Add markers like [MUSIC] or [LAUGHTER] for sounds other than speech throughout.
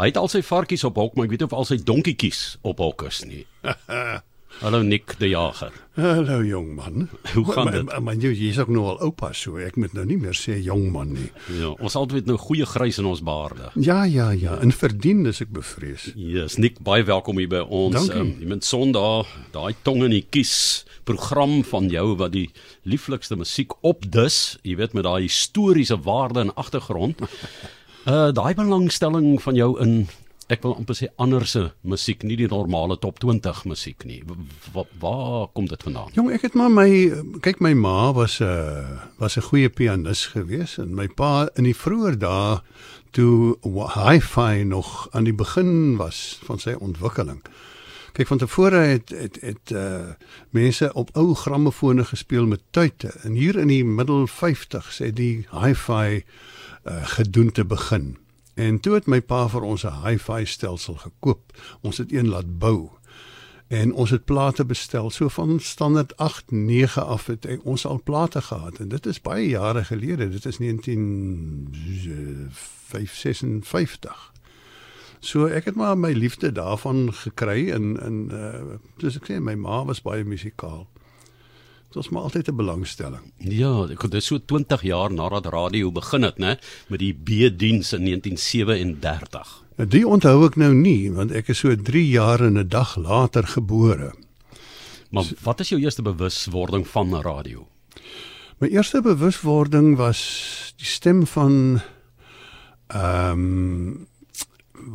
Hy het al sy varkies op hok, maar ek weet nie of al sy donkietjies op hok is nie. [LAUGHS] Hallo Nick die Jager. Hallo jong man. Hoe gaan dit? Maar, maar jy jy's ook nou al oupa so. Ek moet nou nie meer sê jong man nie. Ja, ons altyd nou goeie grys in ons baarde. Ja, ja, ja. En verdien is ek bevrees. Yes, Nick, baie welkom hier by ons. Dankie. jy moet Sondag daai tong in die kies program van jou wat die lieflikste musiek opdus, jy weet met daai historiese waarde en agtergrond. Uh daai belangstelling van jou in ek wil amper sê ander se musiek, nie die normale top 20 musiek nie. Waar waar kom dit vandaan? Jong, ek het maar my kyk my ma was 'n uh, was 'n goeie pianis gewees en my pa in die vroeë dae toe wa- hi-fi nog aan die begin was van sy ontwikkeling. Kyk van tevore het het het uh mense op ou grammofone gespeel met tuite en hier in die middel 50s het die hi-fi uh gedoente begin. En toe het my pa vir ons 'n hi-fi stelsel gekoop. Ons het een laat bou. En ons het plate bestel. So van standaard 8, 9 af het ons al plate gehad en dit is baie jare gelede. Dit is 1956. So ek het maar my liefde daarvan gekry en en uh soos ek sê my ma was baie musikaal. Dit was maar altyd 'n belangstelling. Ja, dit is so 20 jaar nadat radio begin het, né, met die B-diens in 1937. Nou die onthou ek nou nie want ek is so 3 jaar en 'n dag later gebore. Maar wat is jou eerste bewuswording van radio? My eerste bewuswording was die stem van ehm um,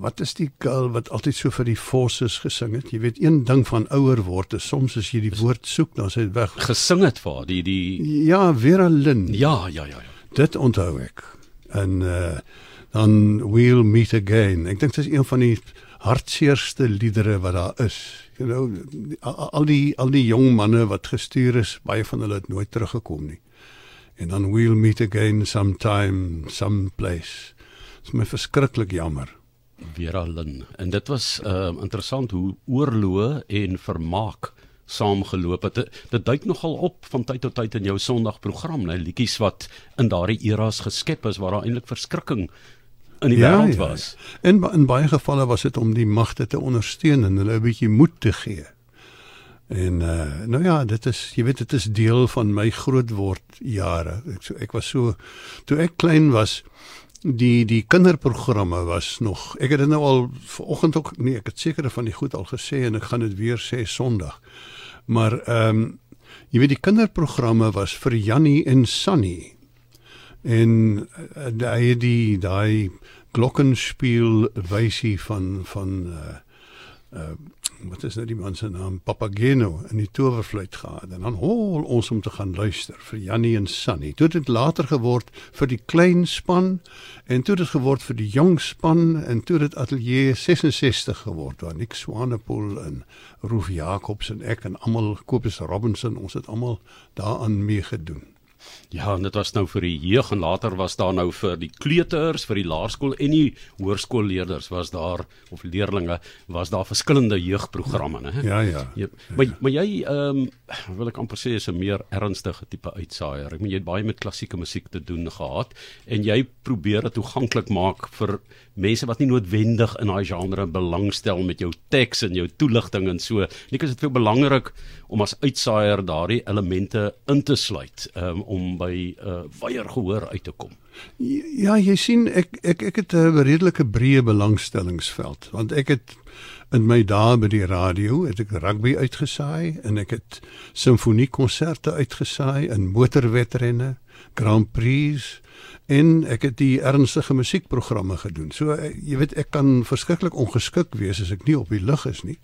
wat is die girl wat altyd so vir die forces gesing het? Jy weet een ding van ouer word is soms as jy die woord soek dan is dit weg. Gesing het vir die die Ja, Vera Lynn. ja, ja, ja, ja. Dit onthou ek. En uh dan We'll Meet Again. Ek dink dit is een van die hartseerste liedere wat daar is. You know, al al die al die jong manne wat gestuur is, baie van hulle het nooit teruggekom nie. En dan We'll Meet Again sometime, someplace. Dit is my verskriklik jammer. Vera Lynn. En dit was uh interessant hoe oorloë en vermaak saamgeloop het. Dit, dit duik nogal op van tyd tot tyd in jou Sondagprogram, né, liedjies wat in daardie eras geskep is waar daar eintlik verskrikking in die wêreld was. En ba- in baie gevalle was dit om die magte te ondersteun en hulle 'n bietjie moed te gee. En uh nou ja, dit is jy weet dit is deel van my grootword jare. Ek so ek was so toe ek klein was die die kinderprogramme was nog ek het dit nou al vanoggend ook nee ek het sekere van die goed al gesê en ek gaan dit weer sê Sondag. Maar ehm um, jy weet die kinderprogramme was vir Jannie en Sunny. En uh, daai die daai glockenspiel wysie van van uh uh wat is nou die man se naam Papageno in die towerfluit gehad en dan hol ons om te gaan luister vir Jannie en Sunny. Toe het dit later geword vir die klein span en toe het dit geword vir die jong span en toe het dit ateljee 66 geword waar Nick Swanepoel en Roof Jacobs en ek en almal Kobus Robinson ons het almal daaraan meegedoen. Ja, en dit was nou vir die jeug en later was daar nou vir die kleuters, vir die laerskool en die hoërskoolleerders was daar of leerdlinge was daar verskillende jeugprogramme, né? Ja ja. Ja, maar maar jy ehm um, wil ek amper sê is 'n meer ernstige tipe uitsaaier. Ek meen jy het baie met klassieke musiek te doen gehad en jy probeer dit toeganklik maak vir mense wat nie noodwendig in daai genre belangstel met jou teks en jou toeligting en so. Nik is dit veel belangrik om as uitsaaier daardie elemente in te sluit um, om by uh, weier gehoor uit te kom. Ja, jy sien ek ek ek het 'n redelike breë belangstellingsveld want ek het in my dae by die radio het ek rugby uitgesaai en ek het simfoniekonserte uitgesaai in motorwedrenne, Grand Prix en ek het die ernstige musiekprogramme gedoen. So eh, jy weet ek kan verskriklik ongeskik wees as ek nie op die lug is nie.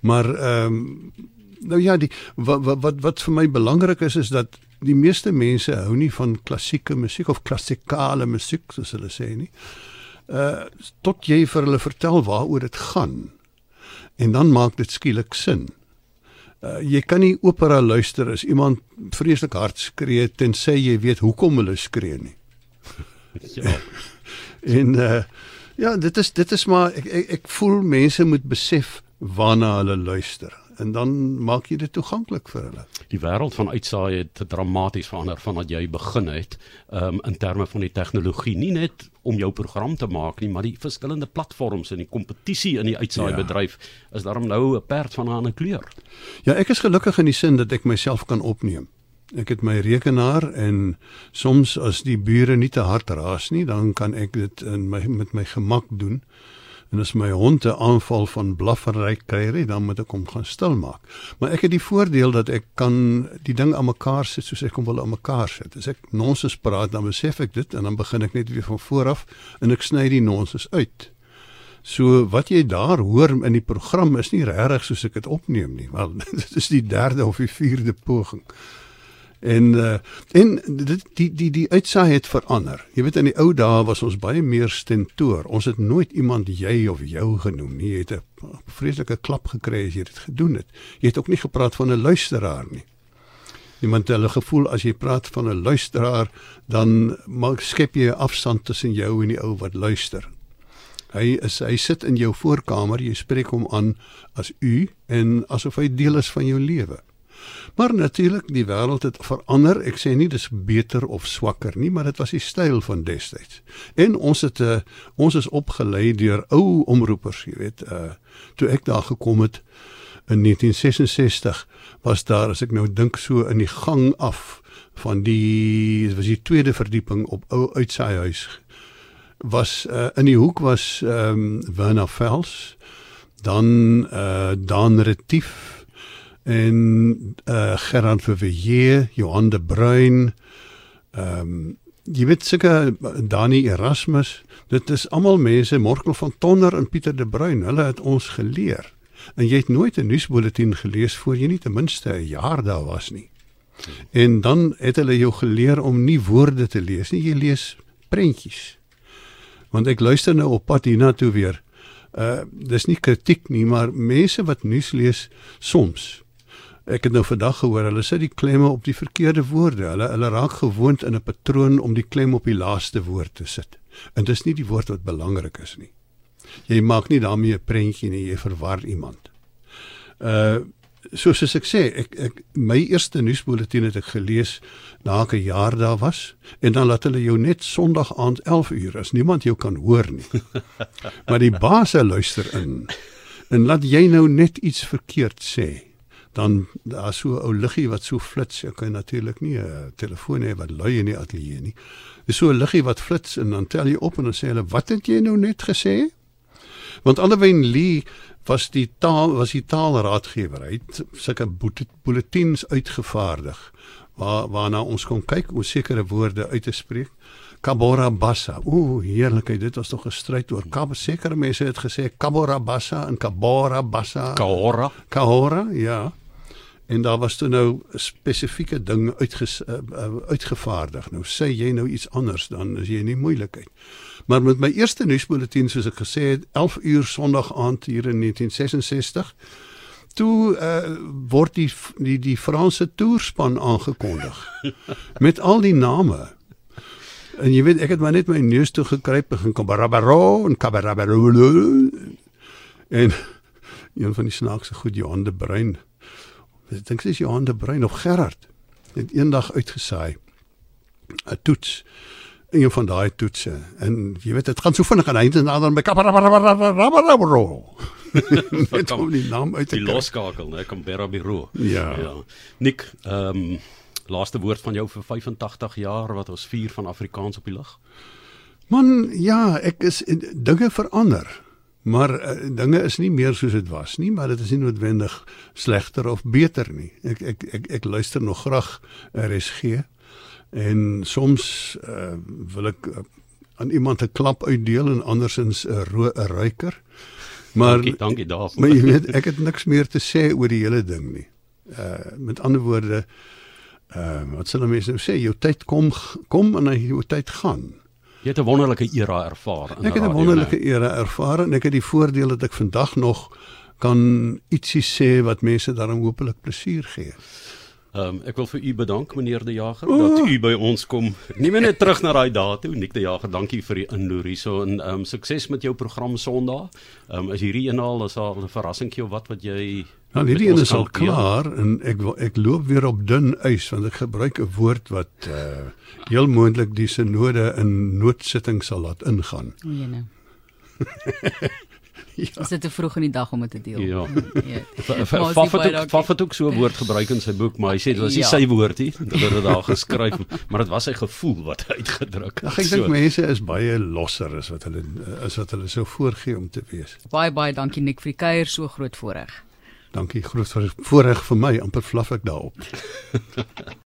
Maar ehm um, nou ja, die wat wat wat, wat vir my belangrik is is dat die meeste mense hou nie van klassieke musiek of klassikale musiek soos hulle sê nie. Uh tot jy vir hulle vertel waaroor dit gaan. En dan maak dit skielik sin. Uh jy kan nie opera luister as iemand vreeslik hard skree tensy jy weet hoekom hulle skree nie. [LAUGHS] Ja. [LAUGHS] En uh ja, dit is dit is maar ek ek, ek voel mense moet besef waarna hulle luister. En dan maak jy dit toeganklik vir hulle. Die wêreld van uitsaai het dramaties verander vandat jy begin het um, in terme van die tegnologie, nie net om jou program te maak nie, maar die verskillende platforms en die kompetisie in die uitsaai bedryf ja. is daarom nou 'n perd van 'n ander kleur. Ja, ek is gelukkig in die sin dat ek myself kan opneem. Ek het my rekenaar en soms as die bure nie te hard raas nie, dan kan ek dit in my met my gemak doen. En as my hond 'n aanval van blaffery kry, dan moet ek hom gaan stil maak. Maar ek het die voordeel dat ek kan die ding aan mekaar sit soos ek hom wil aan mekaar sit. As ek nonsens praat, dan besef ek dit en dan begin ek net weer van voor af en ek sny die nonsens uit. So wat jy daar hoor in die program is nie regtig soos ek dit opneem nie. Wel, [LAUGHS] dit is die derde of die vierde poging. En uh, en dit die die die uitsaai het verander. Jy weet in die ou dae was ons baie meer stentoor. Ons het nooit iemand jy of jou genoem nie. Jy het 'n vreeslike klap gekry as jy dit gedoen het. Jy het ook nie gepraat van 'n luisteraar nie. Iemand het hulle gevoel as jy praat van 'n luisteraar, dan maak skep jy 'n afstand tussen jou en die ou wat luister. Hy is hy sit in jou voorkamer, jy spreek hom aan as u en asof hy deel is van jou lewe. Maar natuurlik die wêreld het verander. Ek sê nie dis beter of swakker nie, maar dit was die styl van destyds. En ons het uh, ons is opgelei deur ou omroepers, jy weet, uh toe ek daar gekom het in 1966 was daar as ek nou dink so in die gang af van die was die tweede verdieping op ou uitsaahuis was uh, in die hoek was ehm um, Werner Vels dan uh Dan Retief en uh Gerard Verveer, Johan de Bruin, ehm um, jy weet seker Dani Erasmus, dit is almal mense Morkel van Tonner en Pieter de Bruin, hulle het ons geleer. En jy het nooit 'n nuusbulletin gelees voor jy nie ten minste 'n jaar daar was nie. En dan het hulle jou geleer om nie woorde te lees nie, jy lees prentjies. Want ek luister nou op pad hiernatoe weer. Uh dis nie kritiek nie, maar mense wat nuus lees soms Ek het nou vandag gehoor hulle sit die klemme op die verkeerde woorde. Hulle hulle raak gewoond in 'n patroon om die klem op die laaste woord te sit. En dis nie die woord wat belangrik is nie. Jy maak nie daarmee 'n prentjie nie, jy verwar iemand. Uh soos ek sê, ek ek my eerste nuusbulletin het ek gelees na 'n jaar daar was en dan laat hulle jou net Sondag aand 11 uur as niemand jou kan hoor nie. [LAUGHS] maar die baas luister in. En laat jy nou net iets verkeerd sê dan daar so 'n ou liggie wat so flits. Ek kan natuurlik nie 'n telefoon hê wat lui in die ateljee nie. Dis so 'n liggie wat flits en dan tel jy op en dan sê hulle, "Wat het jy nou net gesê?" Want Alwyn Lee was die taal was die taalraadgewer. Hy het sulke bulletins uitgevaardig waar waarna ons kon kyk hoe sekere woorde uit te spreek. Kabora Bassa. Ooh, heerlikheid. Dit was tog 'n stryd oor Kab. Sekere mense het gesê Kabora Bassa en Kabora Bassa. Kahora. Kahora, ja en daar was toe nou 'n spesifieke ding uitges, uh, uh, uitgevaardig. Nou sê jy nou iets anders dan is jy nie moeilikheid. Maar met my eerste nuusbulletin soos ek gesê het 11 uur Sondag aand hier in 1966 toe uh, word die die die Franse toerspan aangekondig [LAUGHS] met al die name. En jy weet ek het maar net my neus toe gekruip en kom barabaro en kabarabaro en een van die snaakse goed Johan de Bruin Ek dink dis Johan de Bruin of Gerard. Het eendag uitgesaai 'n toets een van daai toetse. En jy weet dit gaan so vinnig aan einde en dan by kaparabarabarabaro [LAUGHS] net om die naam uit te die loskakel né Canberra Bureau. Ja. Ja. Nik ehm um, laaste woord van jou vir 85 jaar wat ons vier van Afrikaans op die lig? Man ja ek is dinge verander Maar uh, dinge is nie meer soos dit was nie, maar dit is nie noodwendig slegter of beter nie. Ek ek ek ek luister nog graag RSG en soms uh, wil ek uh, aan iemand 'n klap uitdeel en andersins 'n ro 'n ruiker. Maar dankie, dankie daarvoor. Maar jy weet, ek het niks meer te sê oor die hele ding nie. Uh met ander woorde, uh wat sal mense nou sê, jou tyd kom kom en jou tyd gaan. Jy het 'n wonderlike era ervaar in Ek het 'n wonderlike era ervaar en ek het die voordeel dat ek vandag nog kan ietsie sê wat mense daarom hopelik plesier gee. Ehm um, ek wil vir u bedank meneer De Jager oh. dat u by ons kom. Meer net terug na daai dae toe. Nik De Jager, dankie vir die inloer hierso en ehm um, sukses met jou program Sondag. Ehm um, is hierdie een al is al 'n verrassingkie of wat wat jy Nou hierdie een is al klaar en ek ek loop weer op dun ys want ek gebruik 'n woord wat uh heel moontlik die sinode in noodsitting sal laat ingaan. O, jene. [LAUGHS] ja. Is dit te vroeg in die dag om dit te deel? Ja. Faf het ook so 'n woord gebruik in sy boek, maar hy sê dit was nie ja. sy woord nie. Hulle het dit daar geskryf, maar dit was sy gevoel wat hy uitgedruk het. Ek dink so. mense is baie losser as wat hulle is wat hulle sou voorgee om te wees. Baie baie dankie Nik vir die kuier, so groot voorreg. Dankie, groot voorreg vir my, amper flaf ek daarop. [LAUGHS]